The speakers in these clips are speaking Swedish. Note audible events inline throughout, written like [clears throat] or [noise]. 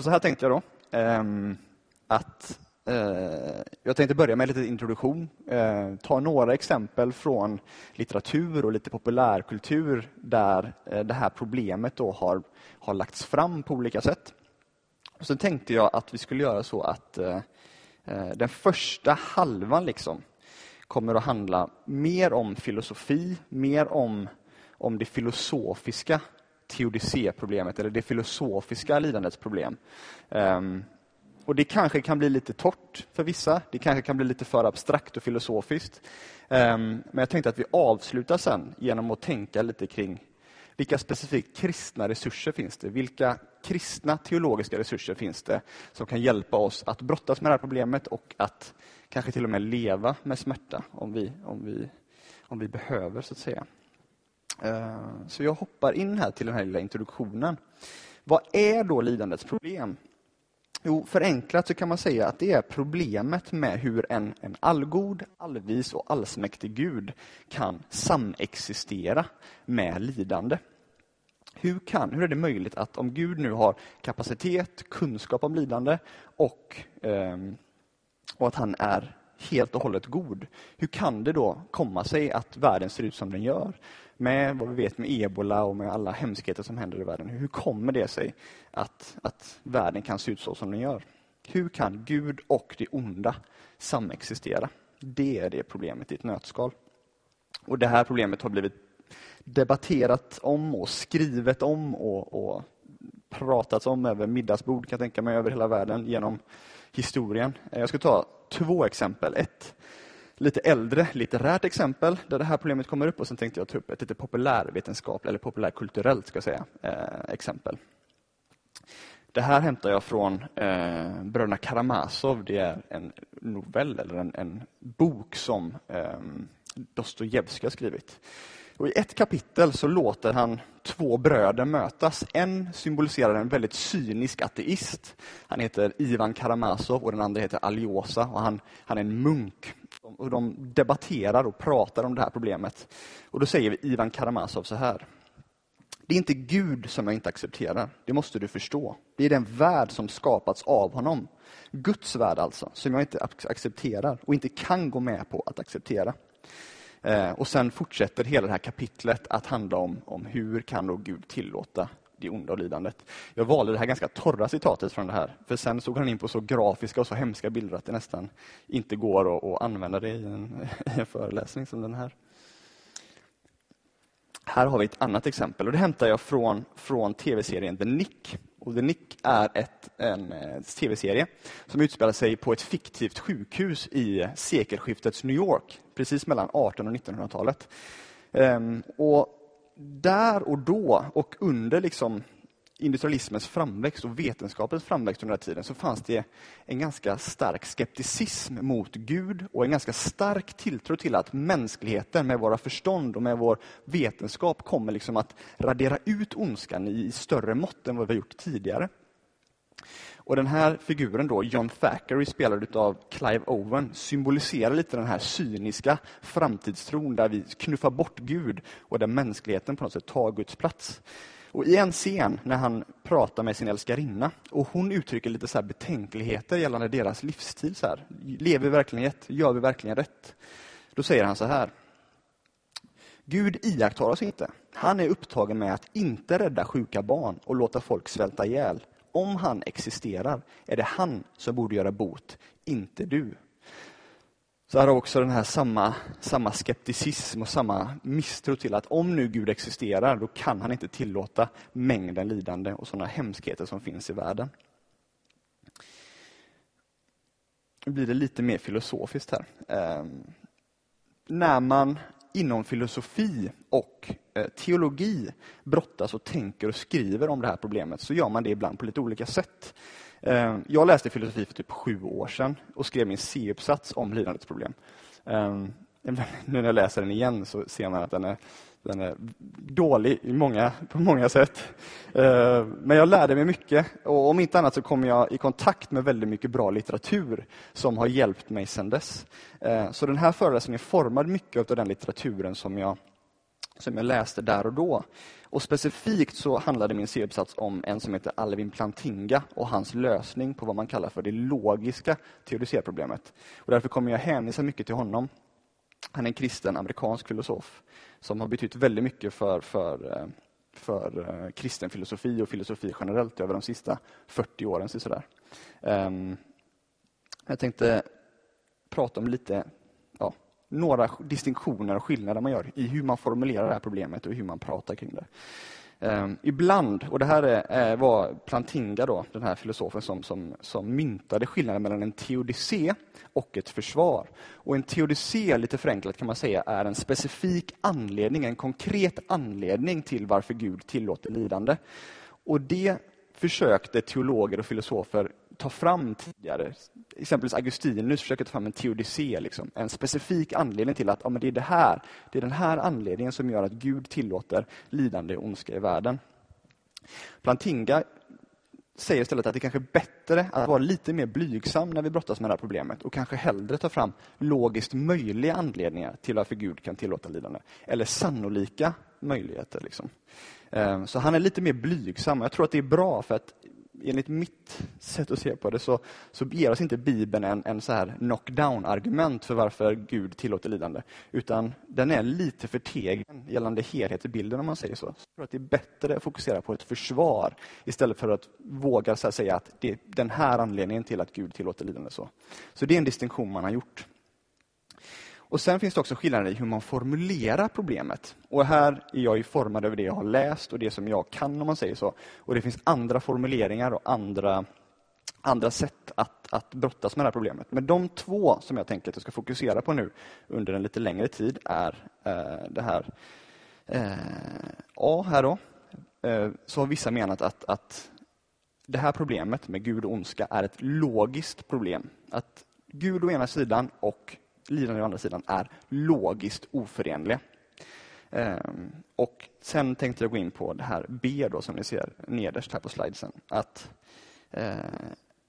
Så, så här tänkte jag då. Ehm, att eh, jag tänkte börja med lite introduktion. Eh, ta några exempel från litteratur och lite populärkultur där eh, det här problemet då har, har lagts fram på olika sätt. Och sen tänkte jag att vi skulle göra så att eh, eh den första halvan liksom kommer att handla mer om filosofi, mer om, om det filosofiska teodicéproblemet eller det filosofiska lidandets problem. Um, och Det kanske kan bli lite torrt för vissa. Det kanske kan bli lite för abstrakt och filosofiskt. Um, men jag tänkte att vi avslutar sen genom att tänka lite kring vilka specifikt kristna resurser finns det? Vilka kristna teologiska resurser finns det som kan hjälpa oss att brottas med det här problemet och att kanske till och med leva med smärta om vi, om vi, om vi behöver, så att säga. Eh, så jag hoppar in här till den här lilla introduktionen. Vad är då lidandets problem? Jo, förenklat så kan man säga att det är problemet med hur en, en allgod, allvis och allsmäktig Gud kan samexistera med lidande. Hur, kan, hur är det möjligt att om Gud nu har kapacitet, kunskap om lidande och, eh, och att han är helt och hållet god, hur kan det då komma sig att världen ser ut som den gör? Med vad vi vet med ebola och med alla hemskheter som händer i världen. Hur kommer det sig att, att världen kan se ut så som den gör? Hur kan Gud och det onda samexistera? Det är det problemet i ett nötskal. Och Det här problemet har blivit debatterat om och skrivet om och, och pratats om över middagsbord kan jag tänka mig över hela världen genom historien. Jag ska ta två exempel. Ett lite äldre litterärt exempel där det här problemet kommer upp och sen tänkte jag ta upp ett lite populärvetenskapligt eller populärkulturellt ska säga, eh, exempel. Det här hämtar jag från eh, Bröderna Karamazov. Det är en novell eller en, en bok som eh, Dostojevskij har skrivit. Och I ett kapitel så låter han två bröder mötas. En symboliserar en väldigt cynisk ateist. Han heter Ivan Karamazov och den andra heter Aljosa och han, han är en munk. Och de debatterar och pratar om det här problemet. Och Då säger Ivan Karamazov så här. Det är inte Gud som jag inte accepterar, det måste du förstå. Det är den värld som skapats av honom. Guds värld alltså, som jag inte accepterar och inte kan gå med på att acceptera. Eh, och sen fortsätter hela det här kapitlet att handla om, om hur kan då Gud tillåta det onda och lidandet. Jag valde det här ganska torra citatet från det här, för sen såg han in på så grafiska och så hemska bilder att det nästan inte går att, att använda det i en, [laughs] i en föreläsning som den här. Här har vi ett annat exempel och det hämtar jag från, från tv-serien The Nick. Och The Nick är ett, en eh, tv-serie som utspelar sig på ett fiktivt sjukhus i sekelskiftets New York, precis mellan 1800 och 1900-talet. Ehm, och där och då och under liksom industrialismens framväxt och vetenskapens framväxt under den här tiden så fanns det en ganska stark skepticism mot Gud och en ganska stark tilltro till att mänskligheten med våra förstånd och med vår vetenskap kommer liksom att radera ut ondskan i större mått än vad vi har gjort tidigare. Och Den här figuren, då, John Thackeray, spelad av Clive Owen, symboliserar lite den här cyniska framtidstron där vi knuffar bort Gud och där mänskligheten på något sätt tar Guds plats. Och I en scen när han pratar med sin älskarinna och hon uttrycker lite så betänkligheter gällande deras livsstil. Så här. Lever vi verkligen rätt? Gör vi verkligen rätt? Då säger han så här. Gud iakttar oss inte. Han är upptagen med att inte rädda sjuka barn och låta folk svälta ihjäl. Om han existerar är det han som borde göra bot, inte du. Så här har också den här samma, samma skepticism och samma misstro till att om nu Gud existerar, då kan han inte tillåta mängden lidande och sådana hemskheter som finns i världen. Nu blir det lite mer filosofiskt här. Eh, när man inom filosofi och eh, teologi brottas och tänker och skriver om det här problemet så gör man det ibland på lite olika sätt. Eh, jag läste filosofi för typ sju år sedan och skrev min C-uppsats om lidandets problem. Eh, [laughs] nu när jag läser den igen så ser man att den är, den är dålig i många, på många sätt. Eh, men jag lärde mig mycket och om inte annat så kom jag i kontakt med väldigt mycket bra litteratur som har hjälpt mig sedan dess. Så den här föreläsningen formade mycket av den litteraturen som jag som jag läste där och då. Och specifikt så handlade min C-uppsats om en som heter Alvin Plantinga och hans lösning på vad man kallar för det logiska teodicéproblemet. Och därför kommer jag hänvisa mycket till honom. Han är en kristen amerikansk filosof som har betytt väldigt mycket för, för, eh, för eh, kristen filosofi och filosofi generellt över de sista 40 åren. Sådär. Ehm, jag tänkte prata om lite några distinktioner och skillnader man gör i hur man formulerar det här problemet och hur man pratar kring det. Um, ibland, och det här är, eh, var Plantinga, då, den här filosofen som, som, som myntade skillnaden mellan en teodicé och ett försvar. Och En teodicé, lite förenklat kan man säga, är en specifik anledning, en konkret anledning till varför Gud tillåter lidande. Och Det försökte teologer och filosofer ta fram tidigare. Exempelvis Augustinus försöker ta fram en teodicé, liksom. en specifik anledning till att ja, men det, är det, här, det är den här anledningen som gör att Gud tillåter lidande och ondska i världen. Plantinga säger istället att det kanske är bättre att vara lite mer blygsam när vi brottas med det här problemet och kanske hellre ta fram logiskt möjliga anledningar till varför Gud kan tillåta lidande. Eller sannolika möjligheter. Liksom. Ehm, så han är lite mer blygsam. Jag tror att det är bra för att enligt mitt sätt att se på det så, så ger oss inte Bibeln en, en så här knockdown-argument för varför Gud tillåter lidande. Utan den är lite förtegen gällande helhetsbilden, om man säger så. så jag tror att det är bättre att fokusera på ett försvar istället för att våga så säga att det är den här anledningen till att Gud tillåter lidande. Så, så det är en distinktion man har gjort. Och Sen finns det också skillnader i hur man formulerar problemet. Och Här är jag formad över det jag har läst och det som jag kan, om man säger så. Och Det finns andra formuleringar och andra, andra sätt att, att brottas med det här problemet. Men de två som jag tänker att jag ska fokusera på nu under en lite längre tid är eh, det här eh, A här då. Eh, så har vissa menat att, att det här problemet med Gud och ondska är ett logiskt problem. Att Gud å ena sidan och lidande å andra sidan är logiskt oförenliga. Ehm, och sen tänkte jag gå in på det här B då, som ni ser nederst här på slidesen. Att eh,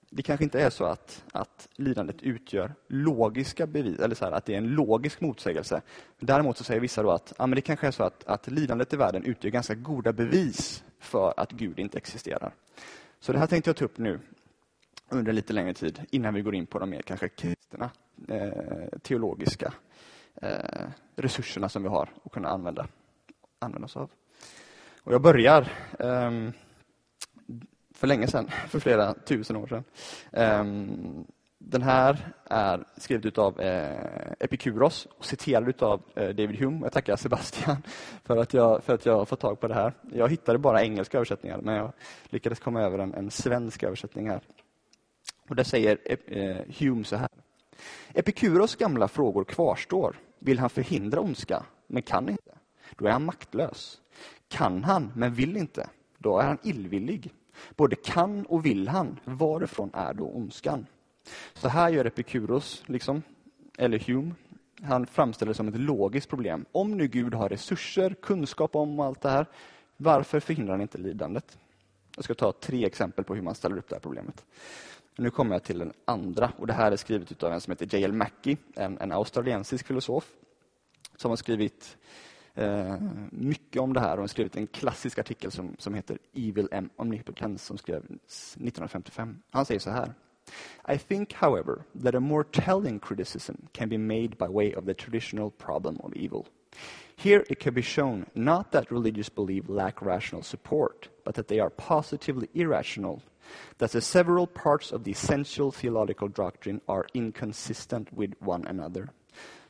det kanske inte är så att, att lidandet utgör logiska bevis, eller så här, att det är en logisk motsägelse. Däremot så säger vissa då att ja, men det kanske är så att, att lidandet i världen utgör ganska goda bevis för att Gud inte existerar. Så det här tänkte jag ta upp nu under lite längre tid innan vi går in på de mer kanske kristna eh, teologiska eh, resurserna som vi har att kunna använda, använda oss av. Och jag börjar eh, för länge sedan, för flera tusen år sedan. Ehm, den här är skriven av eh, Epikuros och citerad av eh, David Hume. Jag tackar Sebastian [laughs] för att, jag, för att jag har fått tag på det här. Jag hittade bara engelska översättningar men jag lyckades komma över en, en svensk översättning här. Och där säger eh, Hume så här. Epikuros gamla frågor kvarstår. Vill han förhindra ondska, men kan inte? Då är han maktlös. Kan han, men vill inte? Då är han illvillig. Både kan och vill han. Varifrån är då ondskan? Så här gör Epikuros, liksom, eller Hume. Han framställer det som ett logiskt problem. Om nu Gud har resurser, kunskap om allt det här, varför förhindrar han inte lidandet? Jag ska ta tre exempel på hur man ställer upp det här problemet. Nu kommer jag till den andra och det här är skrivet av en som heter J.L. Mackie, en, en australiensisk filosof som har skrivit eh, mycket om det här Hon har skrivit en klassisk artikel som, som heter Evil M. Omnipotence som skrevs 1955. Han säger så här. I think, however, that a more telling criticism can be made by way of the traditional problem of evil. Here it can be shown not that religious belief lack rational support, but that they are positively irrational that the several parts of the essential theological doctrine are inconsistent with one another,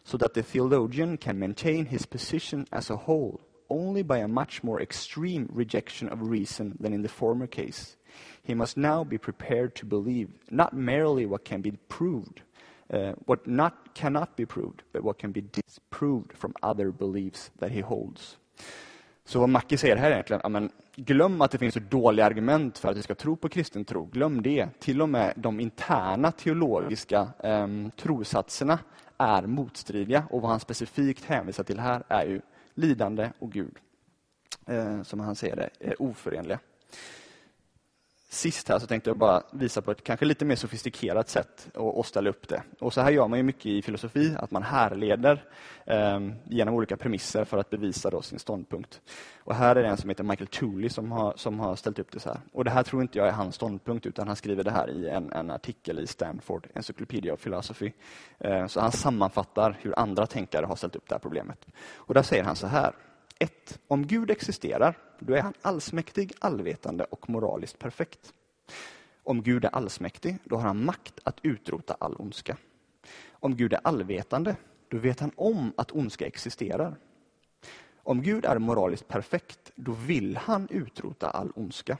so that the theologian can maintain his position as a whole only by a much more extreme rejection of reason than in the former case. He must now be prepared to believe not merely what can be proved, uh, what not cannot be proved, but what can be disproved from other beliefs that he holds. Så vad Mackie säger här är egentligen, amen, glöm att det finns så dåliga argument för att vi ska tro på kristen tro. Glöm det. Till och med de interna teologiska eh, trosatserna är motstridiga och vad han specifikt hänvisar till här är ju lidande och Gud, eh, som han säger det, är oförenliga sist här så tänkte jag bara visa på ett kanske lite mer sofistikerat sätt att ställa upp det. Och så här gör man ju mycket i filosofi, att man härleder eh, genom olika premisser för att bevisa då sin ståndpunkt. Och här är det en som heter Michael Tooley som har, som har ställt upp det så här. Och det här tror inte jag är hans ståndpunkt, utan han skriver det här i en, en artikel i Stanford Encyclopedia of Philosophy. Eh, så han sammanfattar hur andra tänkare har ställt upp det här problemet. Och där säger han så här. 1. Om Gud existerar, då är han allsmäktig, allvetande och moraliskt perfekt. Om Gud är allsmäktig, då har han makt att utrota all ondska. Om Gud är allvetande, då vet han om att ondska existerar. Om Gud är moraliskt perfekt, då vill han utrota all ondska.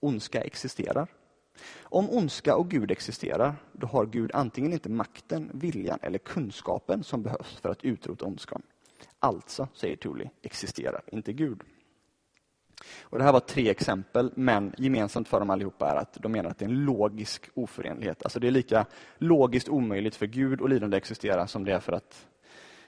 Ondska existerar. Om ondska och Gud existerar, då har Gud antingen inte makten, viljan eller kunskapen som behövs för att utrota ondskan. Alltså, säger Tooley, existerar inte Gud. Och det här var tre exempel, men gemensamt för dem allihopa är att de menar att det är en logisk oförenlighet. Alltså det är lika logiskt omöjligt för Gud och lidande att existera som det är för att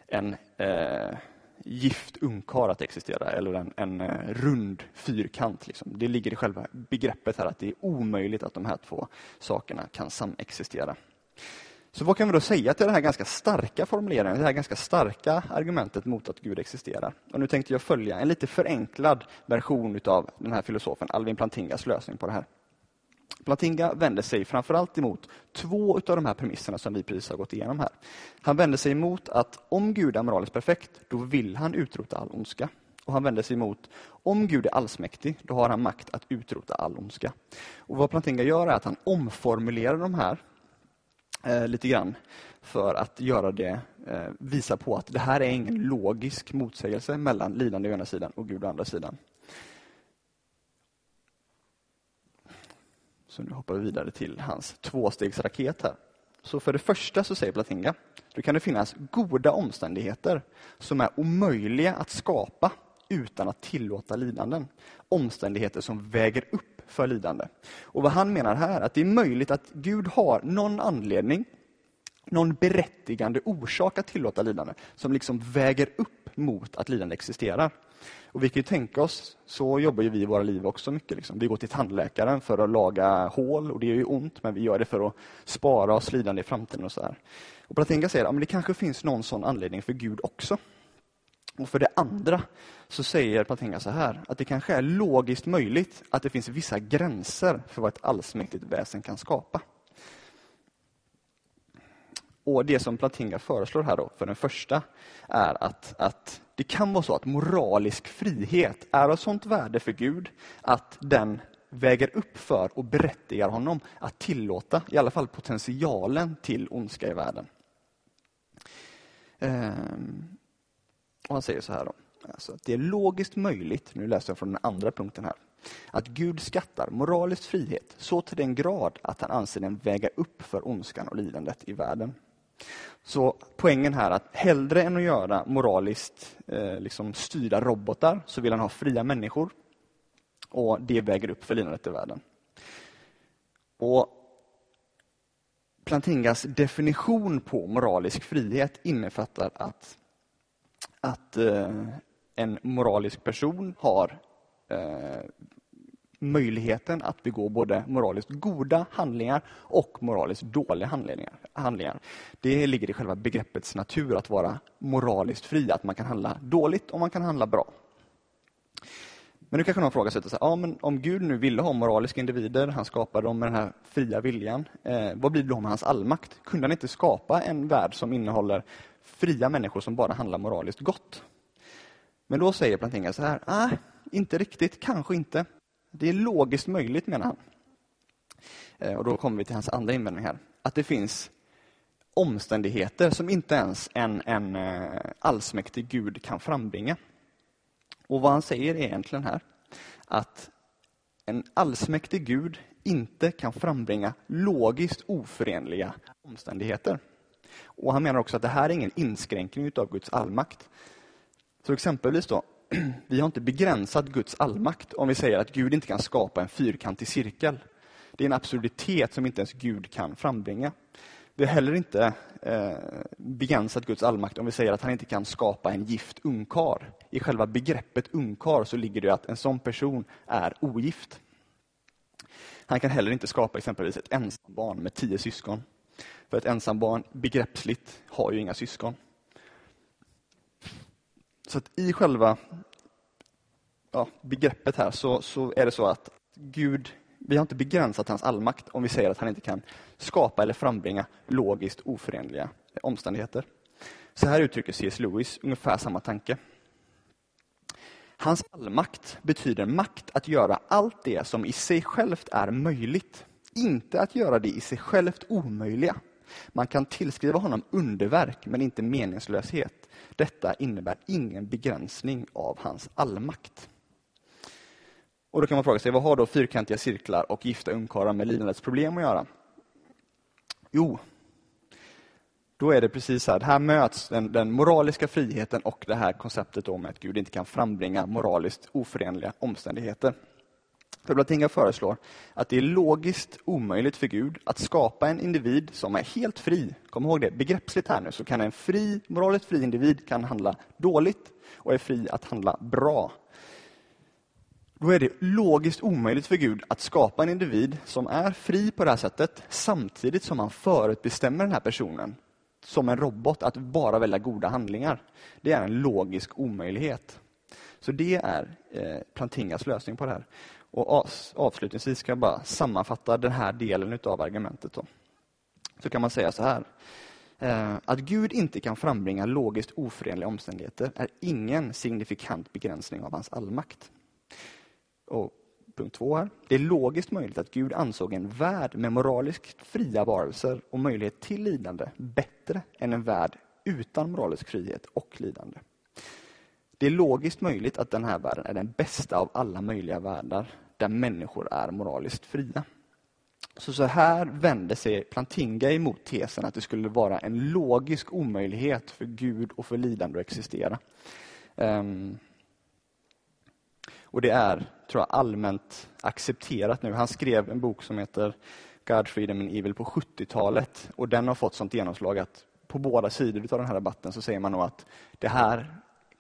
en eh, gift ungkar att existera, eller en, en eh, rund fyrkant. Liksom. Det ligger i själva begreppet här att det är omöjligt att de här två sakerna kan samexistera. Så vad kan vi då säga till den här ganska starka formuleringen, det här ganska starka argumentet mot att Gud existerar? Och nu tänkte jag följa en lite förenklad version av den här filosofen Alvin Plantingas lösning på det här. Plantinga vänder sig framförallt emot två av de här premisserna som vi precis har gått igenom här. Han vänder sig emot att om Gud är moraliskt perfekt, då vill han utrota all ondska. Och han vänder sig emot om Gud är allsmäktig, då har han makt att utrota all ondska. Och vad Plantinga gör är att han omformulerar de här eh, lite grann för att göra det, eh, visa på att det här är ingen logisk motsägelse mellan lidande å ena sidan och Gud å andra sidan. Så nu hoppar vi vidare till hans tvåstegsraket här. Så för det första så säger Platinga, då kan det finnas goda omständigheter som är omöjliga att skapa utan att tillåta lidanden. Omständigheter som väger upp för lidande. Och vad han menar här, att det är möjligt att Gud har någon anledning, någon berättigande orsak att tillåta lidande, som liksom väger upp mot att lidande existerar. Och vi kan ju tänka oss, så jobbar ju vi i våra liv också mycket. Liksom. Vi går till tandläkaren för att laga hål och det är ju ont, men vi gör det för att spara oss lidande i framtiden. och så här. Och Platinga säger att ja, det kanske finns någon sån anledning för Gud också. Och för det andra så säger Platinga så här, att det kanske är logiskt möjligt att det finns vissa gränser för vad ett allsmäktigt väsen kan skapa. Och Det som Platinga föreslår här då, för den första, är att, att det kan vara så att moralisk frihet är av sånt värde för Gud att den väger upp för och berättigar honom att tillåta i alla fall potentialen till ondska i världen. Ehm, och Han säger så här då, alltså att det är logiskt möjligt, nu läser jag från den andra punkten här, att Gud skattar moralisk frihet så till den grad att han anser den väga upp för ondskan och lidandet i världen. Så poängen här är att hellre än att göra moraliskt eh, liksom styrda robotar så vill han ha fria människor. Och det väger upp för lidandet i världen. Och Plantingas definition på moralisk frihet innefattar att, att eh, en moralisk person har eh, möjligheten att begå både moraliskt goda handlingar och moraliskt dåliga handlingar. Det ligger i själva begreppets natur att vara moraliskt fri, att man kan handla dåligt och man kan handla bra. Men nu kanske någon frågar sig, ja, men om Gud nu ville ha moraliska individer, han skapade dem med den här fria viljan, eh, vad blir det då med hans allmakt? Kunde han inte skapa en värld som innehåller fria människor som bara handlar moraliskt gott? Men då säger Plantinga så här, nej, inte riktigt, kanske inte. Det är logiskt möjligt, menar han. Eh, och då kommer vi till hans andra invändning här. Att det finns omständigheter som inte ens en, en eh, allsmäktig Gud kan frambringa. Och vad han säger är egentligen här att en allsmäktig Gud inte kan frambringa logiskt oförenliga omständigheter. Och Han menar också att det här är ingen inskränkning av Guds allmakt. Så exempelvis då, [clears throat] vi har inte begränsat Guds allmakt om vi säger att Gud inte kan skapa en fyrkantig cirkel. Det är en absurditet som inte ens Gud kan frambringa. Vi har heller inte eh, begränsat Guds allmakt om vi säger att han inte kan skapa en gift unkar. I själva begreppet unkar så ligger det att en sån person är ogift. Han kan heller inte skapa exempelvis ett ensambarn med tio syskon. För ett ensambarn begreppsligt har ju inga syskon. Så att i själva ja, begreppet här så, så är det så att Gud, vi har inte begränsat hans allmakt om vi säger att han inte kan skapa eller frambringa logiskt oförenliga omständigheter. Så här uttrycker C.S. Lewis ungefär samma tanke. Hans allmakt betyder makt att göra allt det som i sig självt är möjligt, inte att göra det i sig självt omöjliga. Man kan tillskriva honom underverk, men inte meningslöshet. Detta innebär ingen begränsning av hans allmakt. Och då kan man fråga sig, vad har då fyrkantiga cirklar och gifta ungkarlar med lidandets problem att göra? Jo, då är det precis här, här möts den, den, moraliska friheten och det här konceptet om att Gud inte kan frambringa moraliskt oförenliga omständigheter. För Blatinga föreslår att det är logiskt omöjligt för Gud att skapa en individ som är helt fri. Kom ihåg det, begreppsligt här nu, så kan en fri, moraliskt fri individ kan handla dåligt och är fri att handla bra. Då är det logiskt omöjligt för Gud att skapa en individ som är fri på det här sättet samtidigt som han förutbestämmer den här personen som en robot att bara välja goda handlingar. Det är en logisk omöjlighet. Så det är eh, Plantingas lösning på det här. Och avslutningsvis ska jag bara sammanfatta den här delen av argumentet. Då. Så kan man säga så här. Eh, att Gud inte kan frambringa logiskt oförenliga omständigheter är ingen signifikant begränsning av hans allmakt. Och punkt två här. Det är logiskt möjligt att Gud ansåg en värld med moraliskt fria varelser och möjlighet till lidande bättre än en värld utan moralisk frihet och lidande. Det är logiskt möjligt att den här världen är den bästa av alla möjliga världar där människor är moraliskt fria. Så, så här vänder sig Plantinga emot tesen att det skulle vara en logisk omöjlighet för Gud och för lidande att existera. Um, och det är, tror jag, allmänt accepterat nu. Han skrev en bok som heter God, Freedom and Evil på 70-talet och den har fått sånt genomslag att på båda sidor av den här debatten så säger man nog att det här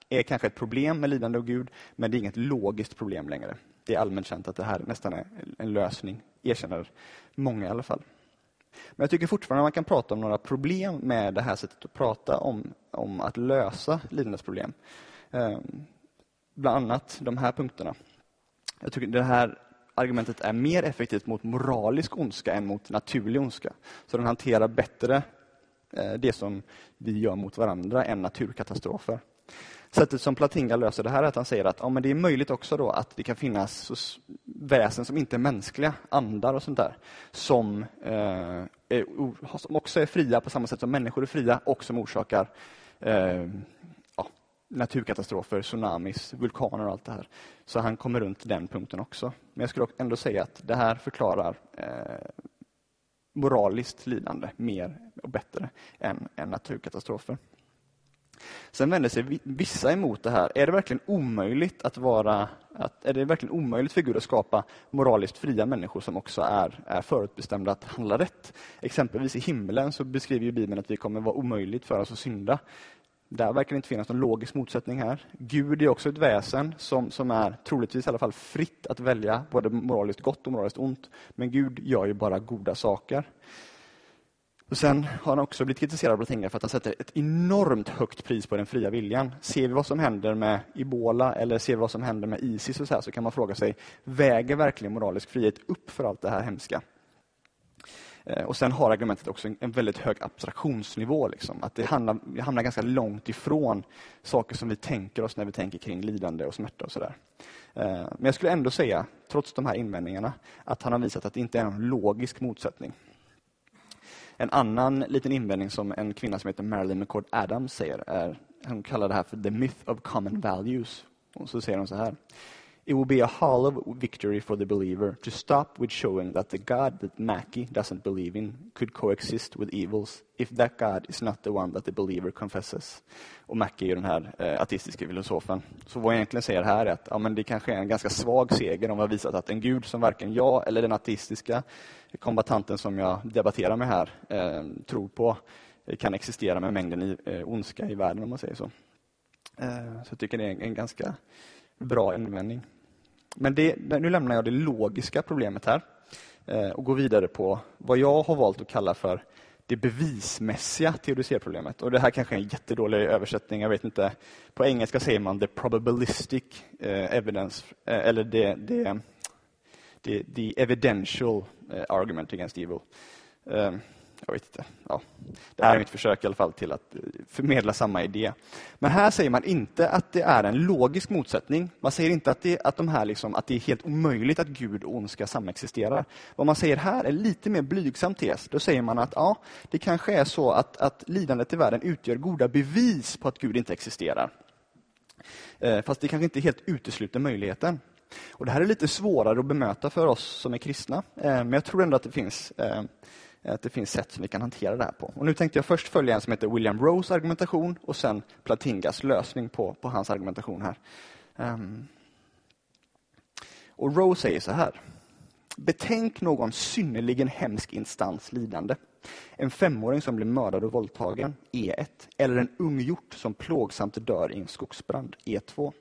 är kanske ett problem med lidande och Gud, men det är inget logiskt problem längre. Det är allmänt känt att det här nästan är en lösning, erkänner många i alla fall. Men jag tycker fortfarande att man kan prata om några problem med det här sättet att prata om, om att lösa lidandesproblem. Um, ehm, bland annat de här punkterna. Jag tycker det här argumentet är mer effektivt mot moralisk ondska än mot naturlig ondska. Så den hanterar bättre eh, det som vi gör mot varandra än naturkatastrofer. Sättet som Platinga löser det här är att han säger att ja, men det är möjligt också då att det kan finnas väsen som inte är mänskliga, andar och sånt där, som, eh, är, som också är fria på samma sätt som människor är fria och som orsakar eh, naturkatastrofer, tsunamis, vulkaner och allt det här. Så han kommer runt den punkten också. Men jag skulle ändå säga att det här förklarar eh, moraliskt lidande mer och bättre än, än naturkatastrofer. Sen vänder sig vissa emot det här. Är det verkligen omöjligt att vara att, är det verkligen omöjligt för Gud att skapa moraliskt fria människor som också är, är förutbestämda att handla rätt? Exempelvis i himlen så beskriver Bibeln att vi kommer vara omöjligt för oss att synda. Där verkar det inte finnas någon logisk motsättning här. Gud är också ett väsen som, som är troligtvis i alla fall fritt att välja både moraliskt gott och moraliskt ont. Men Gud gör ju bara goda saker. Och Sen har han också blivit kritiserad av Blatinga för att han sätter ett enormt högt pris på den fria viljan. Ser vi vad som händer med Ebola eller ser vi vad som händer med Isis och så, här, så kan man fråga sig, väger verkligen moralisk frihet upp för allt det här hemska? Eh, och Sen har argumentet också en väldigt hög abstraktionsnivå. Liksom. Att det hamnar, det hamnar ganska långt ifrån saker som vi tänker oss när vi tänker kring lidande och smärta. och sådär. Eh, men jag skulle ändå säga, trots de här invändningarna, att han har visat att det inte är en logisk motsättning. En annan liten invändning som en kvinna som heter Marilyn McCord Adams säger är, hon kallar det här för the myth of common values. Och så säger hon så här. It will be a hollow victory for the believer to stop with showing that the God that Mackie doesn't believe in could coexist with evils if that God is not the one that the believer confesses. Och Mackie är den här eh, ateistiska filosofen. Så vad jag egentligen säger här är att ja, men det kanske är en ganska svag seger om vi har visat att en Gud som varken jag eller den ateistiska kombatanten som jag debatterar med här eh, tror på eh, kan existera med mängden i, eh, ondska i världen om man säger så. Eh, så jag tycker det är en, en ganska bra invändning. Men det, nu lämnar jag det logiska problemet här. Eh, och går vidare på vad jag har valt att kalla för det bevismässiga teodicéproblemet. Och det här kanske är en jättedålig översättning, jag vet inte. På engelska säger man the probabilistic eh, evidence, eh, eller the, the, the, the evidential argument against evil. Jag vet inte. Ja. Det här är mitt försök i alla fall till att eh, förmedla samma idé. Men här säger man inte att det är en logisk motsättning. Man säger inte att det, att de här liksom, att det är helt omöjligt att Gud och ondska samexisterar. Vad man säger här är lite mer blygsam tes. Då säger man att ja, det kanske är så att, att lidandet i världen utgör goda bevis på att Gud inte existerar. Eh, fast det kanske inte helt utesluter möjligheten. Och Det här är lite svårare att bemöta för oss som är kristna. Eh, men jag tror ändå att det finns Eh, att det finns sätt som vi kan hantera det här på. Och nu tänkte jag först följa en som heter William Rose argumentation och sen Platingas lösning på, på hans argumentation här. Um, och Rose säger så här. Betänk någon synnerligen hemsk instans lidande. En femåring som blir mördad och våldtagen, E1. Eller en ung hjort som plågsamt dör i en skogsbrand, E2.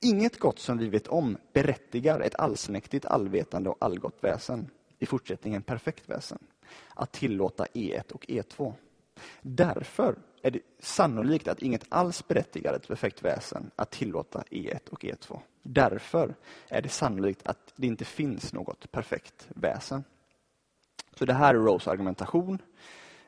Inget gott som vi vet om berättigar ett allsmäktigt, allvetande och allgott väsen i fortsättningen perfekt väsen, att tillåta E1 och E2. Därför är det sannolikt att inget alls berättigar ett perfekt väsen att tillåta E1 och E2. Därför är det sannolikt att det inte finns något perfekt väsen. Så det här är Rose argumentation.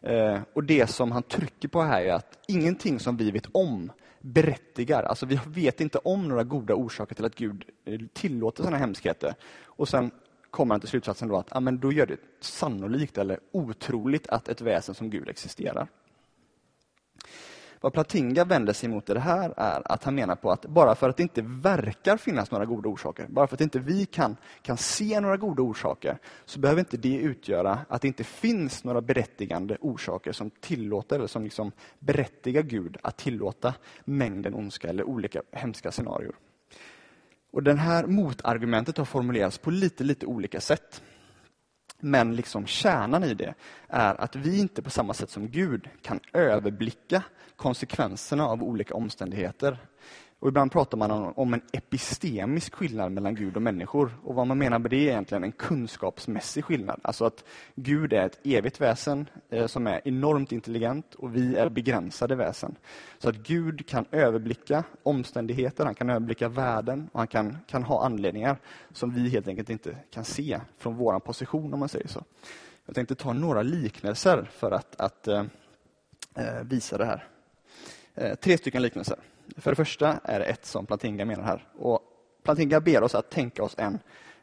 Eh, och det som han trycker på här är att ingenting som vi vet om berättigar, alltså vi vet inte om några goda orsaker till att Gud eh, tillåter sådana hemskheter. Och sen kommer han till slutsatsen då att ja, men då gör det sannolikt eller otroligt att ett väsen som Gud existerar. Vad Platinga vänder sig mot i det här är att han menar på att bara för att det inte verkar finnas några goda orsaker, bara för att inte vi kan, kan se några goda orsaker, så behöver inte det utgöra att det inte finns några berättigande orsaker som tillåter, eller som liksom berättigar Gud att tillåta mängden ondska eller olika hemska scenarier. Och Det här motargumentet har formulerats på lite, lite olika sätt. Men liksom kärnan i det är att vi inte på samma sätt som Gud kan överblicka konsekvenserna av olika omständigheter. Och ibland pratar man om en epistemisk skillnad mellan Gud och människor. Och Vad man menar med det är egentligen en kunskapsmässig skillnad. Alltså att Gud är ett evigt väsen eh, som är enormt intelligent och vi är begränsade väsen. Så att Gud kan överblicka omständigheter, han kan överblicka världen och han kan, kan ha anledningar som vi helt enkelt inte kan se från vår position om man säger så. Jag tänkte ta några liknelser för att, att eh, eh visa det här. Eh, tre stycken liknelser. För det första är det ett som Plantinga menar här. Och Plantinga ber oss att tänka oss en,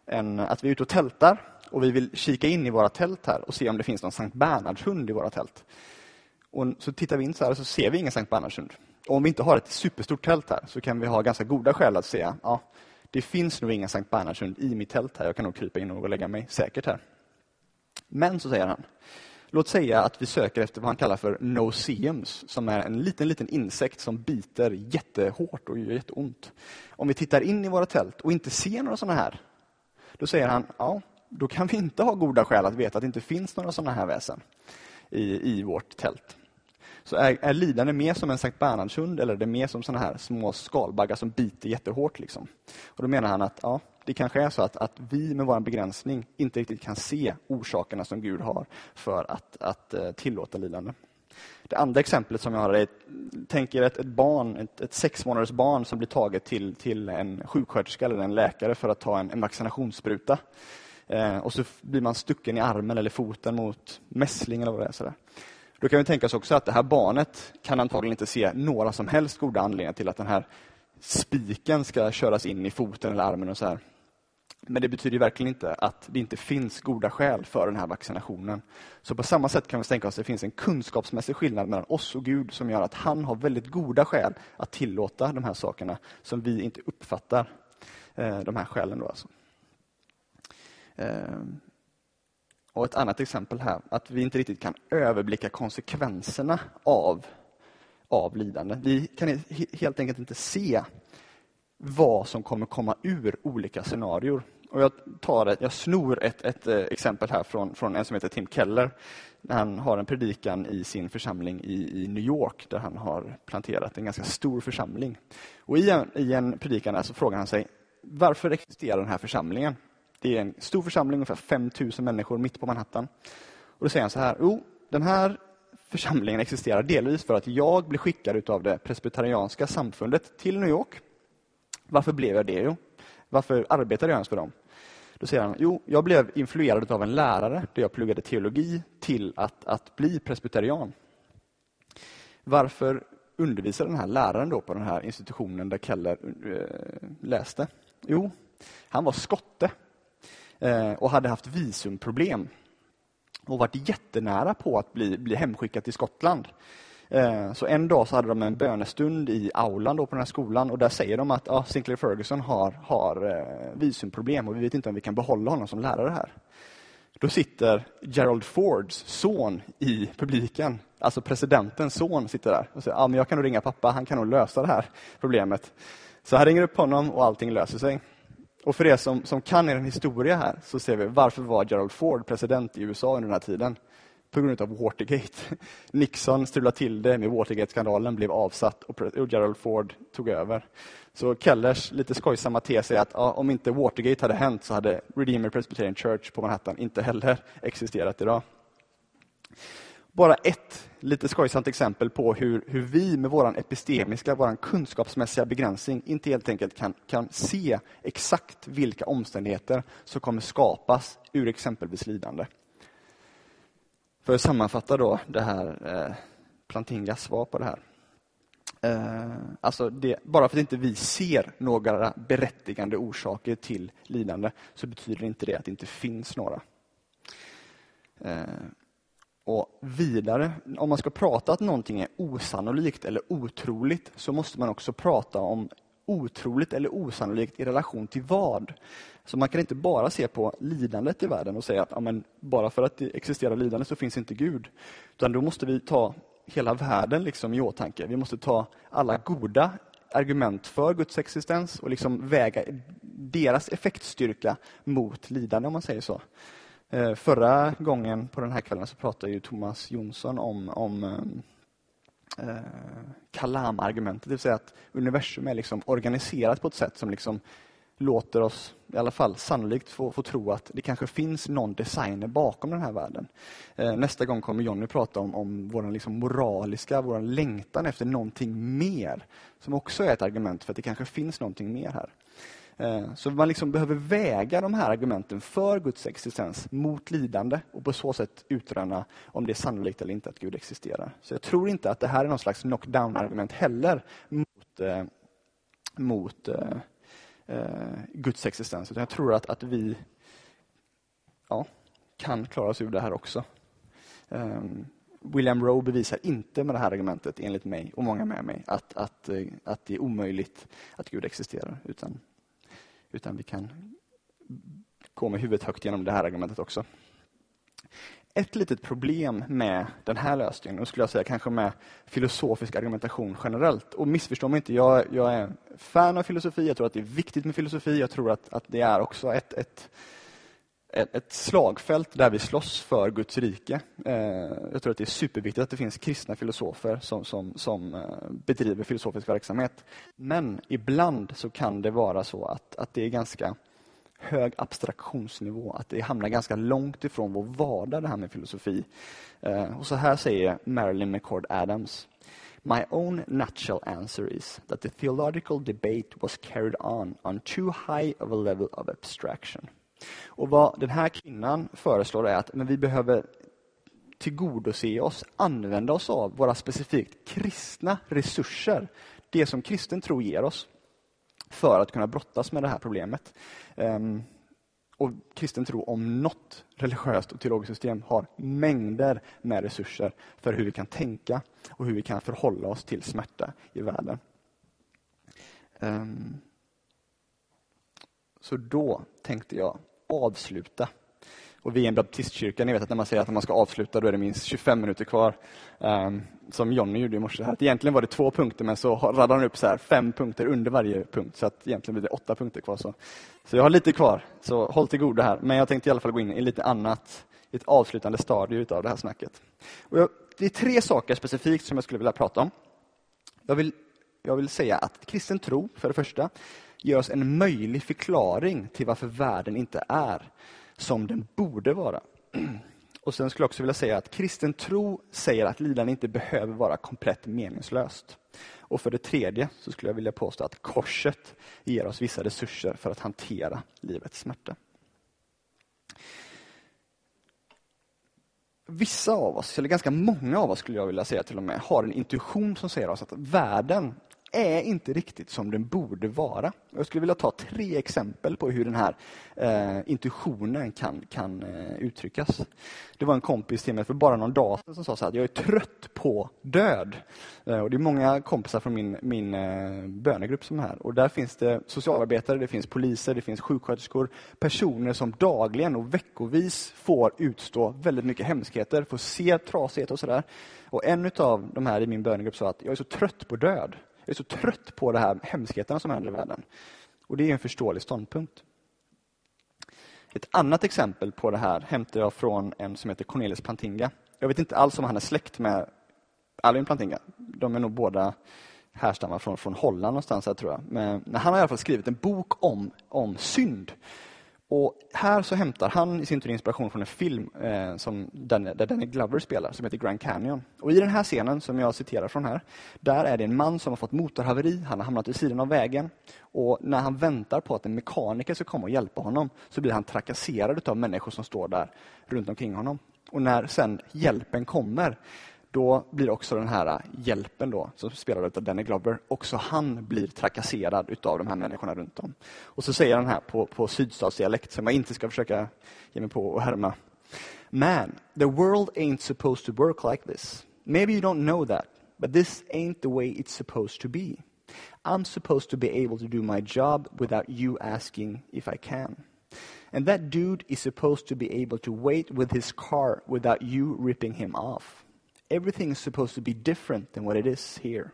en, att vi är ute och tältar och vi vill kika in i våra tält här och se om det finns någon Sankt Bernhardshund i våra tält. Och så tittar vi in så här och så ser vi ingen Sankt Bernhardshund. Och om vi inte har ett superstort tält här så kan vi ha ganska goda skäl att säga ja, det finns nog ingen Sankt Bernhardshund i mitt tält här. Jag kan nog krypa in och lägga mig säkert här. Men så säger han, Låt säga att vi söker efter vad han kallar för noceums, som är en liten, liten insekt som biter jättehårt och gör jätteont. Om vi tittar in i våra tält och inte ser några sådana här, då säger han, ja, då kan vi inte ha goda skäl att veta att det inte finns några sådana här väsen i, i vårt tält. Så är, är lidande mer som en Sankt Bernhardshund eller är det mer som såna här små skalbaggar som biter jättehårt? Liksom? Och Då menar han att ja, det kanske är så att, att vi med vår begränsning inte riktigt kan se orsakerna som Gud har för att, att eh, tillåta lidande. Det andra exemplet som jag har är, tänk er ett, ett barn, ett, ett sex månaders barn som blir taget till, till en sjuksköterska eller en läkare för att ta en, en vaccinationsspruta. Eh, och så blir man stucken i armen eller foten mot mässling eller vad det är. Sådär. Då kan vi tänka oss också att det här barnet kan antagligen inte se några som helst goda anledningar till att den här spiken ska köras in i foten eller armen och så här. Men det betyder verkligen inte att det inte finns goda skäl för den här vaccinationen. Så på samma sätt kan vi tänka oss att det finns en kunskapsmässig skillnad mellan oss och Gud som gör att han har väldigt goda skäl att tillåta de här sakerna som vi inte uppfattar eh, de här skälen. Då alltså. Eh, och ett annat exempel här, att vi inte riktigt kan överblicka konsekvenserna av, av lidande. Vi kan helt enkelt inte se vad som kommer komma ur olika scenarier. Och jag, tar ett, jag snor ett, ett eh, exempel här från, från en som heter Tim Keller. Han har en predikan i sin församling i, i New York där han har planterat en ganska stor församling. Och I en, i en predikan så frågar han sig varför existerar den här församlingen? Det är en stor församling, ungefär 5 000 människor mitt på Manhattan. Och då säger han så här, jo, den här församlingen existerar delvis för att jag blev skickad av det presbyterianska samfundet till New York. Varför blev jag det? Jo, varför arbetade jag ens för dem? Då säger han, jo, jag blev influerad av en lärare där jag pluggade teologi till att, att bli presbyterian. Varför undervisade den här läraren då på den här institutionen där Keller eh, läste? Jo, han var skotte eh, och hade haft visumproblem och varit jättenära på att bli, bli hemskickad till Skottland. Eh, så en dag så hade de en bönestund i aulan då på den här skolan och där säger de att ja, Sinclair Ferguson har, har eh, visumproblem och vi vet inte om vi kan behålla honom som lärare här. Då sitter Gerald Fords son i publiken, alltså presidentens son sitter där och säger ja, men jag kan nog ringa pappa, han kan nog lösa det här problemet. Så han ringer upp honom och allting löser sig. Och för er som, som kan er historia här så ser vi varför var Gerald Ford president i USA under den här tiden? På grund av Watergate. [laughs] Nixon strulade till det med Watergate-skandalen, blev avsatt och Gerald Ford tog över. Så Kellers lite skojsamma tes är att ja, om inte Watergate hade hänt så hade Redeemer Presbyterian Church på Manhattan inte heller existerat idag. Bara ett lite skojsamt exempel på hur, hur vi med vår epistemiska, vår kunskapsmässiga begränsning inte helt enkelt kan, kan se exakt vilka omständigheter som kommer skapas ur exempelvis lidande. För att sammanfatta då det här eh, Plantingas svar på det här. Eh, alltså det, bara för att inte vi ser några berättigande orsaker till lidande så betyder inte det att det inte finns några. Eh, och vidare, om man ska prata att någonting är osannolikt eller otroligt så måste man också prata om otroligt eller osannolikt i relation till vad. Så man kan inte bara se på lidandet i världen och säga att ja, bara för att det existerar lidande så finns inte Gud. Utan då måste vi ta hela världen liksom i åtanke. Vi måste ta alla goda argument för Guds existens och liksom väga deras effektstyrka mot lidande, om man säger så. Eh, förra gången på den här kvällen så pratade ju Thomas Jonsson om, om eh, eh, kalam-argumentet, det vill säga att universum är liksom organiserat på ett sätt som liksom låter oss, i alla fall sannolikt, få, få tro att det kanske finns någon designer bakom den här världen. Eh, nästa gång kommer Jonny prata om, om vår liksom moraliska, vår längtan efter någonting mer, som också är ett argument för att det kanske finns någonting mer här. Eh, så man liksom behöver väga de här argumenten för Guds existens mot lidande och på så sätt utröna om det är sannolikt eller inte att Gud existerar. Så jag tror inte att det här är någon slags knockdown-argument heller mot, eh, mot eh, eh, Guds existens. Utan jag tror att, att vi ja, kan klara oss ur det här också. Um, William Rowe bevisar inte med det här argumentet, enligt mig och många med mig, att, att, eh, att det är omöjligt att Gud existerar. Utan utan vi kan gå med huvudet högt genom det här argumentet också. Ett litet problem med den här lösningen, och skulle jag säga kanske med filosofisk argumentation generellt, och missförstå mig inte, jag, jag är fan av filosofi, jag tror att det är viktigt med filosofi, jag tror att, att det är också ett, ett ett slagfält där vi slåss för Guds rike. Eh, jag tror att det är superviktigt att det finns kristna filosofer som, som, som eh, bedriver filosofisk verksamhet. Men ibland så kan det vara så att, att det är ganska hög abstraktionsnivå, att det hamnar ganska långt ifrån vår vardag det här med filosofi. Eh, och så här säger Marilyn McCord Adams. My own natural answer is that the theological debate was carried on on too high of a level of abstraction. Och vad den här kvinnan föreslår är att men vi behöver tillgodose oss, använda oss av våra specifikt kristna resurser. Det som kristen tro ger oss för att kunna brottas med det här problemet. Um, och kristen tro om något religiöst och teologiskt system har mängder med resurser för hur vi kan tänka och hur vi kan förhålla oss till smärta i världen. Um, så då tänkte jag avsluta. Och vi är en baptistkyrka, ni vet att när man säger att man ska avsluta då är det minst 25 minuter kvar. Um, som Jonny gjorde i morse. Att egentligen var det två punkter men så radade han upp så här, fem punkter under varje punkt. Så att egentligen blir det åtta punkter kvar. Så, så jag har lite kvar, så håll till goda här. Men jag tänkte i alla fall gå in i lite annat, i ett avslutande stadie av det här snacket. Och jag, det är tre saker specifikt som jag skulle vilja prata om. Jag vill, jag vill säga att kristen tro, för det första, ger oss en möjlig förklaring till varför världen inte är som den borde vara. [clears throat] Och sen skulle jag också vilja säga att kristen tro säger att lidande inte behöver vara komplett meningslöst. Och för det tredje så skulle jag vilja påstå att korset ger oss vissa resurser för att hantera livets smärta. Vissa av oss, eller ganska många av oss skulle jag vilja säga till och med, har en intuition som säger oss att världen är inte riktigt som den borde vara. Jag skulle vilja ta tre exempel på hur den här eh, intuitionen kan, kan eh, uttryckas. Det var en kompis till mig för bara någon dag sedan som sa så här, jag är trött på död. Eh, och det är många kompisar från min, min eh, bönegrupp som är här. Och där finns det socialarbetare, det finns poliser, det finns sjuksköterskor, personer som dagligen och veckovis får utstå väldigt mycket hemskheter, får se trasighet och sådär. Och en av de här i min bönegrupp sa att jag är så trött på död. Jag är så trött på de här hemskheterna som händer i världen. Och det är en förståelig ståndpunkt. Ett annat exempel på det här hämtar jag från en som heter Cornelis Plantinga. Jag vet inte alls om han är släkt med Alvin Plantinga. De är nog båda härstammar från, från Holland någonstans, här, tror jag. Men, men han har i alla fall skrivit en bok om, om synd. Och här så hämtar han i sin tur inspiration från en film eh, som den, där Danny Glover spelar, som heter Grand Canyon. Och I den här scenen, som jag citerar från här, där är det en man som har fått motorhaveri, han har hamnat vid sidan av vägen. Och när han väntar på att en mekaniker ska komma och hjälpa honom, så blir han trakasserad av människor som står där runt omkring honom. Och när sen hjälpen kommer, då blir också den här äh, hjälpen då, som spelar av Danny Glover, också han blir trakasserad utav de här människorna runt om. Och så säger han här på, på sydstatsdialekt, som jag inte ska försöka ge mig på och härma. Man, the world ain't supposed to work like this. Maybe you don't know that, but this ain't the way it's supposed to be. I'm supposed to be able to do my job without you asking if I can. And that dude is supposed to be able to wait with his car without you ripping him off everything is supposed to be different than what it is here.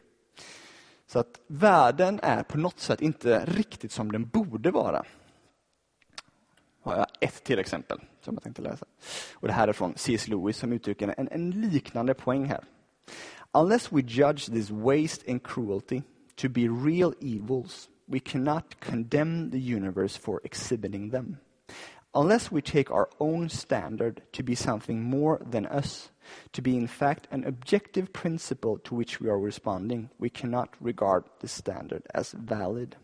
Så att världen är på något sätt inte riktigt som den borde vara. Har jag ett till exempel som jag tänkte läsa. Och Det här är från C.S. Lewis som uttrycker en, en liknande poäng här. Unless we judge this waste and cruelty to be real evils, we cannot condemn the universe for exhibiting them. Unless we take our own standard to be something more than us, to be in fact an objective principle to which we are responding, we cannot regard the standard as valid.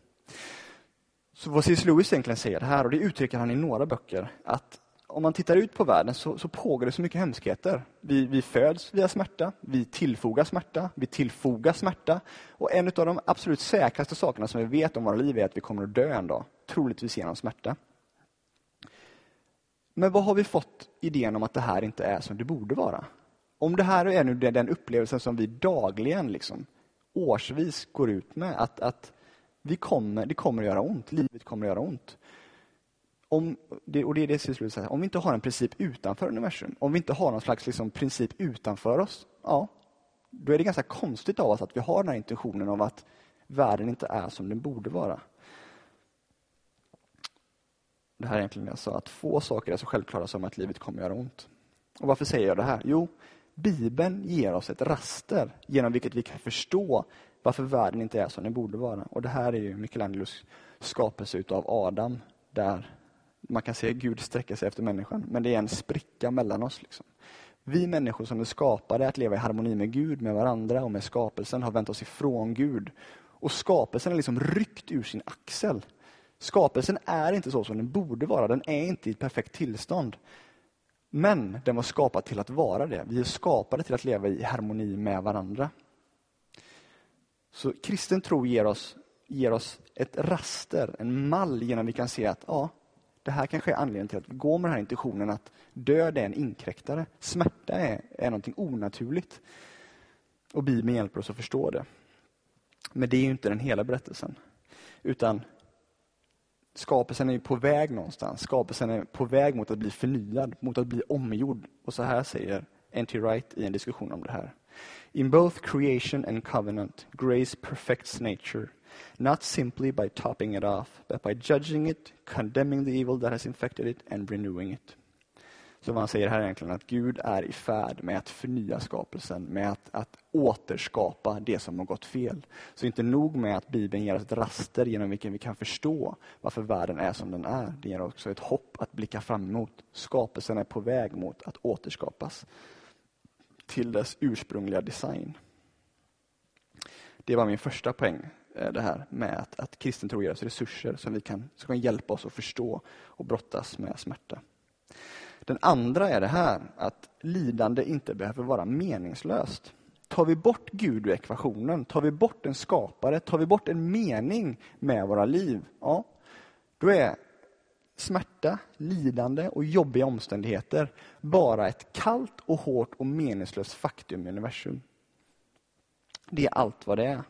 Så vad C.S. Lewis egentligen säger här, och det uttrycker han i några böcker, att om man tittar ut på världen så, så pågår det så mycket hemskheter. Vi, vi föds via smärta, vi tillfogar smärta, vi tillfogar smärta. Och en av de absolut säkraste sakerna som vi vet om våra liv är att vi kommer att dö en dag, troligtvis genom smärta. Men vad har vi fått idén om att det här inte är som det borde vara? Om det här är nu den upplevelsen som vi dagligen, liksom, årsvis går ut med, att, att vi kommer, det kommer att göra ont, livet kommer att göra ont. Om, det, och det är det som säger, om vi inte har en princip utanför universum, om vi inte har någon slags liksom, princip utanför oss, ja, då är det ganska konstigt av oss att vi har den här intentionen av att världen inte är som den borde vara. Det här är egentligen jag sa, att få saker är så självklara som att livet kommer göra ont. Och Varför säger jag det här? Jo, Bibeln ger oss ett raster genom vilket vi kan förstå varför världen inte är som den borde vara. Och Det här är ju Michelangelos skapelse utav Adam, där man kan se Gud sträcka sig efter människan, men det är en spricka mellan oss. Liksom. Vi människor som är skapade att leva i harmoni med Gud, med varandra och med skapelsen har vänt oss ifrån Gud. Och skapelsen är liksom ryckt ur sin axel. Skapelsen är inte så som den borde vara, den är inte i ett perfekt tillstånd. Men den var skapad till att vara det. Vi är skapade till att leva i harmoni med varandra. Så kristen tro ger oss, ger oss ett raster, en mall genom vi kan se att ja, det här kanske är anledningen till att vi går med den här intentionen att död är en inkräktare. Smärta är, är någonting onaturligt. Och Bibeln hjälper oss att förstå det. Men det är ju inte den hela berättelsen. Utan skapelsen är på väg någonstans. Skapelsen är på väg mot att bli förnyad, mot att bli omgjord. Och så här säger N.T. Wright i en diskussion om det här. In both creation and covenant, grace perfects nature, not simply by topping it off, but by judging it, condemning the evil that has infected it and renewing it. Så vad han säger här är egentligen att Gud är i färd med att förnya skapelsen, med att, att återskapa det som har gått fel. Så inte nog med att Bibeln ger oss ett raster genom vilken vi kan förstå varför världen är som den är. Det ger också ett hopp att blicka fram emot. Skapelsen är på väg mot att återskapas till dess ursprungliga design. Det var min första poäng, eh, det här med att, att kristen tro ger oss resurser som, vi kan, som kan hjälpa oss att förstå och brottas med smärta. Den andra är det här, att lidande inte behöver vara meningslöst. Tar vi bort Gud ur ekvationen, tar vi bort en skapare, tar vi bort en mening med våra liv, ja, då är smärta, lidande och jobbiga omständigheter bara ett kallt och hårt och meningslöst faktum i universum. Det är allt vad det är.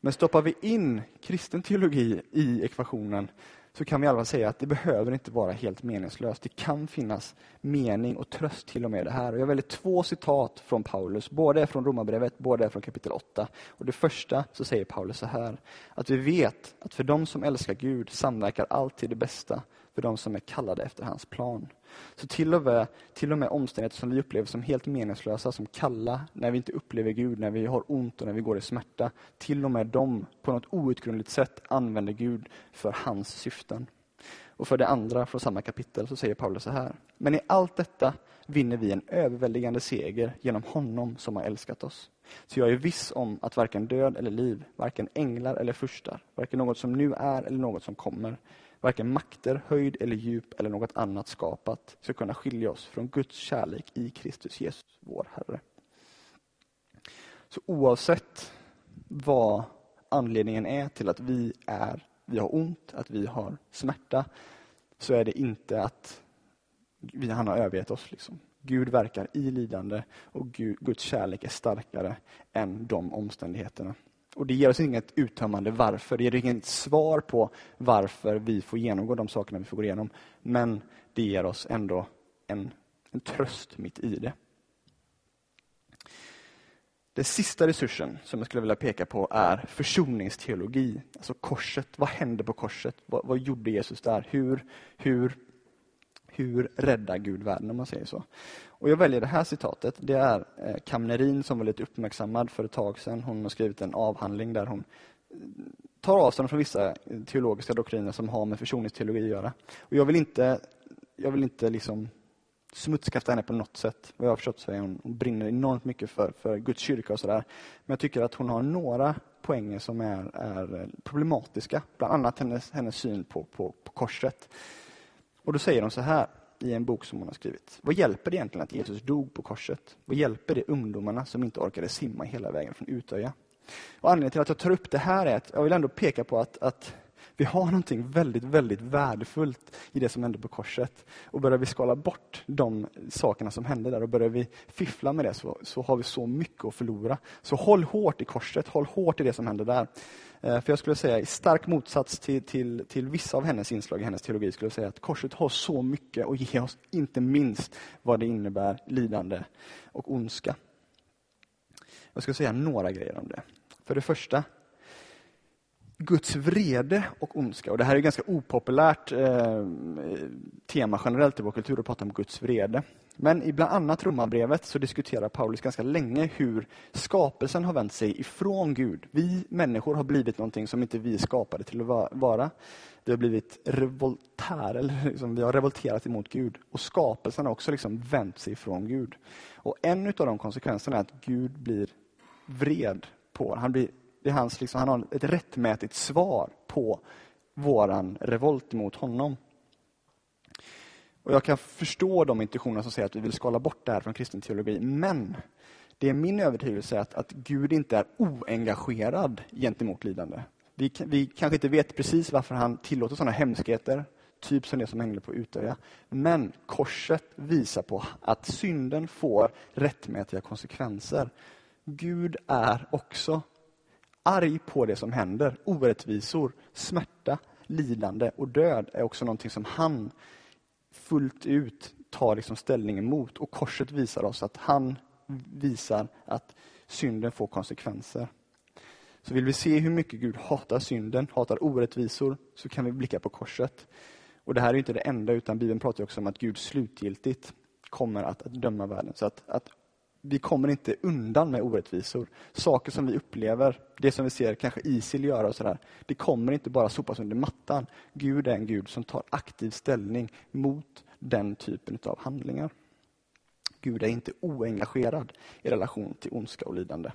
Men stoppar vi in kristen teologi i ekvationen så kan vi i alla fall säga att det behöver inte vara helt meningslöst. Det kan finnas mening och tröst till och med det här. Och jag väljer två citat från Paulus, både från Romarbrevet, båda från kapitel 8. Och det första så säger Paulus så här, att vi vet att för dem som älskar Gud samverkar alltid det bästa för de som är kallade efter hans plan. Så till och, med, till och med omständigheter som vi upplever som helt meningslösa, som kalla, när vi inte upplever Gud, när vi har ont och när vi går i smärta, till och med dem på något outgrundligt sätt använder Gud för hans syften. Och för det andra, från samma kapitel, så säger Paulus så här. Men i allt detta vinner vi en överväldigande seger genom honom som har älskat oss. Så jag är viss om att varken död eller liv, varken änglar eller furstar, varken något som nu är eller något som kommer, varken makter, höjd eller djup eller något annat skapat ska kunna skilja oss från Guds kärlek i Kristus Jesus, vår Herre. Så oavsett vad anledningen är till att vi är, vi har ont, att vi har smärta, så är det inte att vi, han har övergett oss. Liksom. Gud verkar i lidande och Gud, Guds kärlek är starkare än de omständigheterna. Och Det ger oss inget uttömmande varför. Det ger inget svar på varför vi får genomgå de sakerna vi får gå igenom. Men det ger oss ändå en, en tröst mitt i det. Den sista resursen som jag skulle vilja peka på är försoningsteologi. Alltså korset. Vad hände på korset? Vad, vad gjorde Jesus där? Hur, hur hur räddar Gud världen, om man säger så. Och Jag väljer det här citatet. Det är eh, Kamnerin som var lite uppmärksammad för ett tag sedan. Hon har skrivit en avhandling där hon eh, tar avstånd från vissa eh, teologiska doktriner som har med försoningsteologi att göra. Och jag vill inte, jag vill inte liksom smutskasta henne på något sätt. Vad jag har förstått så är hon, hon brinner enormt mycket för, för Guds kyrka och sådär. Men jag tycker att hon har några poänger som är, är problematiska. Bland annat hennes, hennes syn på, på, på korset. Och då säger de så här i en bok som hon har skrivit. Vad hjälper det egentligen att Jesus dog på korset? Vad hjälper det ungdomarna som inte orkade simma hela vägen från Utöja? Och anledningen till att jag tar upp det här är att jag vill ändå peka på att, att vi har någonting väldigt, väldigt värdefullt i det som hände på korset. Och börjar vi skala bort de sakerna som hände där och börjar vi fiffla med det så, så har vi så mycket att förlora. Så håll hårt i korset, håll hårt i det som hände där. Eh, för jag skulle säga i stark motsats till, till, till vissa av hennes inslag i hennes teologi skulle jag säga att korset har så mycket att ge oss, inte minst vad det innebär lidande och ondska. Jag ska säga några grejer om det. För det första, Guds vrede och ondska. Och det här är ett ganska opopulärt eh, tema generellt i vår kultur att prata om Guds vrede. Men i bland annat Romarbrevet så diskuterar Paulus ganska länge hur skapelsen har vänt sig ifrån Gud. Vi människor har blivit någonting som inte vi skapade till att vara. Vi har blivit revoltär, eller liksom, vi har revolterat emot Gud. Och skapelsen har också liksom vänt sig ifrån Gud. Och en av de konsekvenserna är att Gud blir vred på han blir det är hans, liksom, han har ett rättmätigt svar på våran revolt mot honom. Och Jag kan förstå de intentioner som säger att vi vill skala bort det här från kristen teologi. Men det är min övertygelse att, att Gud inte är oengagerad gentemot lidande. Vi, vi kanske inte vet precis varför han tillåter sådana hemskheter, typ som det som hängde på Utöja. Men korset visar på att synden får rättmätiga konsekvenser. Gud är också arg på det som händer. Orättvisor, smärta, lidande och död är också någonting som han fullt ut tar liksom ställning emot. Och korset visar oss att han visar att synden får konsekvenser. Så vill vi se hur mycket Gud hatar synden, hatar orättvisor, så kan vi blicka på korset. Och det här är inte det enda, utan Bibeln pratar också om att Gud slutgiltigt kommer att, att döma världen. Så att, att vi kommer inte undan med orättvisor. Saker som vi upplever, det som vi ser kanske Isil göra och sådär, det kommer inte bara sopas under mattan. Gud är en Gud som tar aktiv ställning mot den typen av handlingar. Gud är inte oengagerad i relation till ondska och lidande.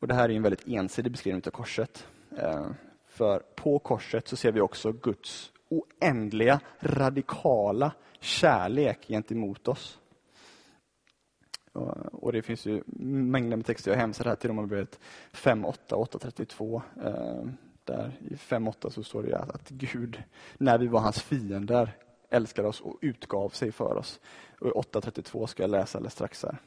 Och Det här är en väldigt ensidig beskrivning av korset. Eh, för på korset så ser vi också Guds oändliga, radikala kärlek gentemot oss. Och det finns ju mängder med texter. Jag hänvisar här till Romarbrevet 5, 8, 8, 32. Där i 5.8 så står det att Gud, när vi var hans fiender, älskade oss och utgav sig för oss. Och 8.32 ska jag läsa alldeles strax här.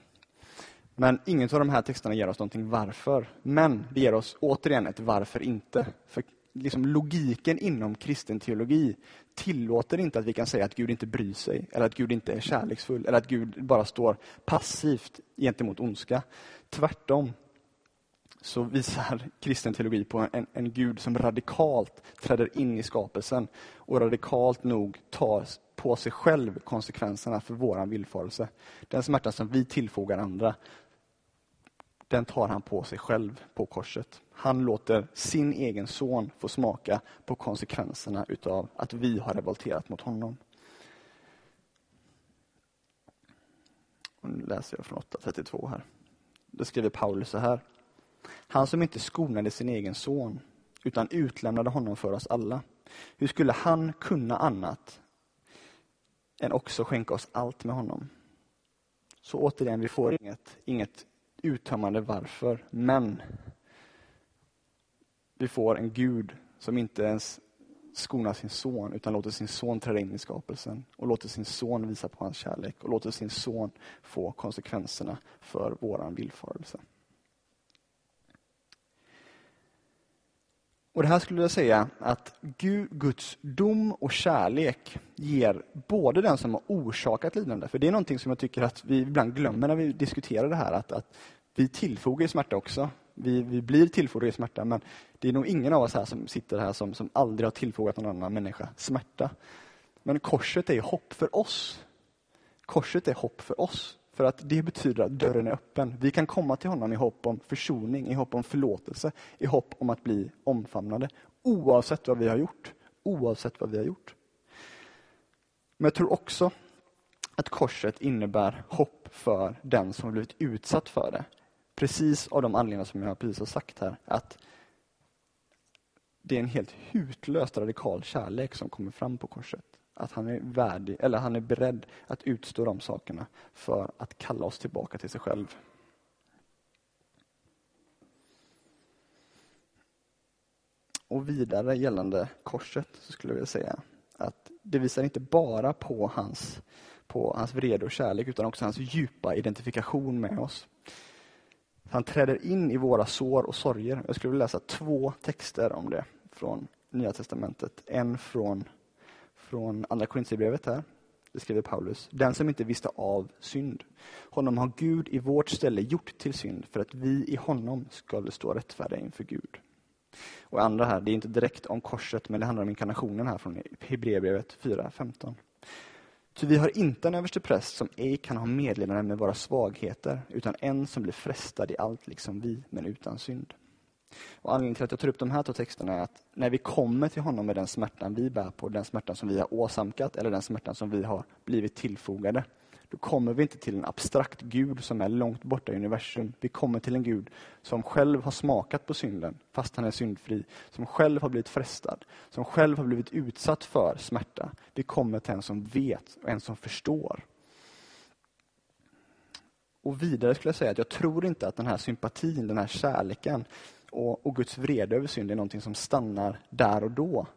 Men ingen av de här texterna ger oss någonting varför. Men det ger oss återigen ett varför inte. För liksom logiken inom kristen teologi tillåter inte att vi kan säga att Gud inte bryr sig, eller att Gud inte är kärleksfull, eller att Gud bara står passivt gentemot ondska. Tvärtom så visar kristen teologi på en, en Gud som radikalt träder in i skapelsen och radikalt nog tar på sig själv konsekvenserna för våran villfarelse. Den smärta som vi tillfogar andra, den tar han på sig själv på korset. Han låter sin egen son få smaka på konsekvenserna utav att vi har revolterat mot honom. Och nu läser jag från 8.32 här. Då skriver Paulus så här. Han som inte skonade sin egen son utan utlämnade honom för oss alla. Hur skulle han kunna annat än också skänka oss allt med honom? Så återigen, vi får inget, inget uttömmande varför, men vi får en Gud som inte ens skonar sin son utan låter sin son träda in i skapelsen och låter sin son visa på hans kärlek och låter sin son få konsekvenserna för våran villfarelse. Och Det här skulle jag säga att Guds dom och kärlek ger både den som har orsakat lidande, för det är någonting som jag tycker att vi ibland glömmer när vi diskuterar det här, att, att vi tillfogar smärta också. Vi, vi blir tillfogade smärta, men det är nog ingen av oss här som sitter här som, som aldrig har tillfogat någon annan människa smärta. Men korset är hopp för oss. Korset är hopp för oss. För att det betyder att dörren är öppen. Vi kan komma till honom i hopp om försoning, i hopp om förlåtelse, i hopp om att bli omfamnade. Oavsett vad vi har gjort. Oavsett vad vi har gjort. Men jag tror också att korset innebär hopp för den som har blivit utsatt för det. Precis av de anledningar som jag precis har sagt här. Att det är en helt hutlöst radikal kärlek som kommer fram på korset. Att han är värdig, eller han är beredd att utstå de sakerna för att kalla oss tillbaka till sig själv. Och vidare gällande korset så skulle jag vilja säga att det visar inte bara på hans, på hans vrede och kärlek utan också hans djupa identifikation med oss. Han träder in i våra sår och sorger. Jag skulle vilja läsa två texter om det från Nya Testamentet. En från, från Andra Korinthierbrevet här. Det skriver Paulus. Den som inte visste av synd. Honom har Gud i vårt ställe gjort till synd för att vi i honom skulle stå rättfärdiga inför Gud. Och andra här, det är inte direkt om korset, men det handlar om inkarnationen här från Hebreerbrevet 4.15. Ty vi har inte en överstepräst som ej kan ha medlidande med våra svagheter, utan en som blir frestad i allt liksom vi, men utan synd. Och Anledningen till att jag tar upp de här två texterna är att när vi kommer till honom med den smärtan vi bär på, den smärtan som vi har åsamkat eller den smärtan som vi har blivit tillfogade, då kommer vi inte till en abstrakt Gud som är långt borta i universum. Vi kommer till en Gud som själv har smakat på synden, fast han är syndfri. Som själv har blivit frestad, som själv har blivit utsatt för smärta. Vi kommer till en som vet och en som förstår. Och vidare skulle jag säga att jag tror inte att den här sympatin, den här kärleken och, och Guds vrede över synd är någonting som stannar där och då.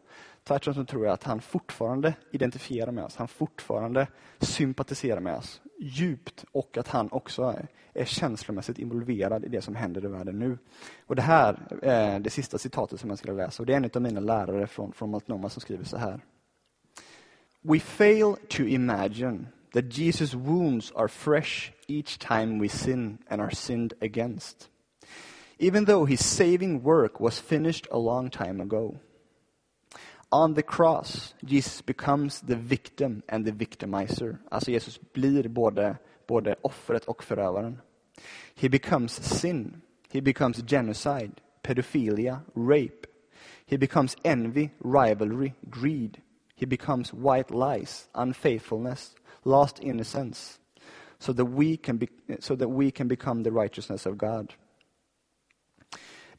Tvärtom så tror jag att han fortfarande identifierar med oss. Han fortfarande sympatiserar med oss djupt och att han också är, är känslomässigt involverad i det som händer i världen nu. Och Det här är det sista citatet som jag skulle läsa och det är en av mina lärare från, från Multnomah som skriver så här. We fail to imagine that Jesus wounds are fresh each time we sin and are sinned against. Even though his saving work was finished a long time ago. On the cross, Jesus becomes the victim and the victimizer. Alltså Jesus blir både, både offret och förövaren. He becomes sin. He becomes genocide, pedophilia, rape. He becomes envy, rivalry, greed. He becomes white lies, unfaithfulness, lost innocence, so that we can, be, so that we can become the righteousness of God.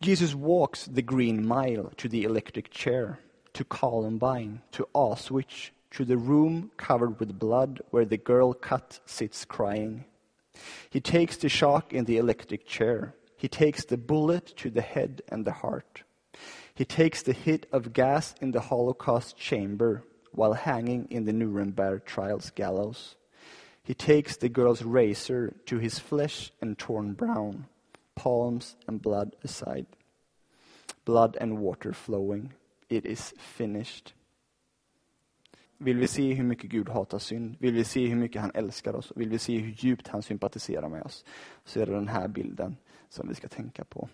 Jesus walks the green mile to the electric chair, to Columbine, to Auschwitz, to the room covered with blood where the girl cut sits crying. He takes the shock in the electric chair. He takes the bullet to the head and the heart. He takes the hit of gas in the Holocaust chamber while hanging in the Nuremberg trials gallows. He takes the girl's razor to his flesh and torn brown, palms and blood aside. Blood and water flowing. It is finished. Vill vi se hur mycket Gud hatar synd, vill vi se hur mycket han älskar oss, vill vi se hur djupt han sympatiserar med oss, så är det den här bilden som vi ska tänka på.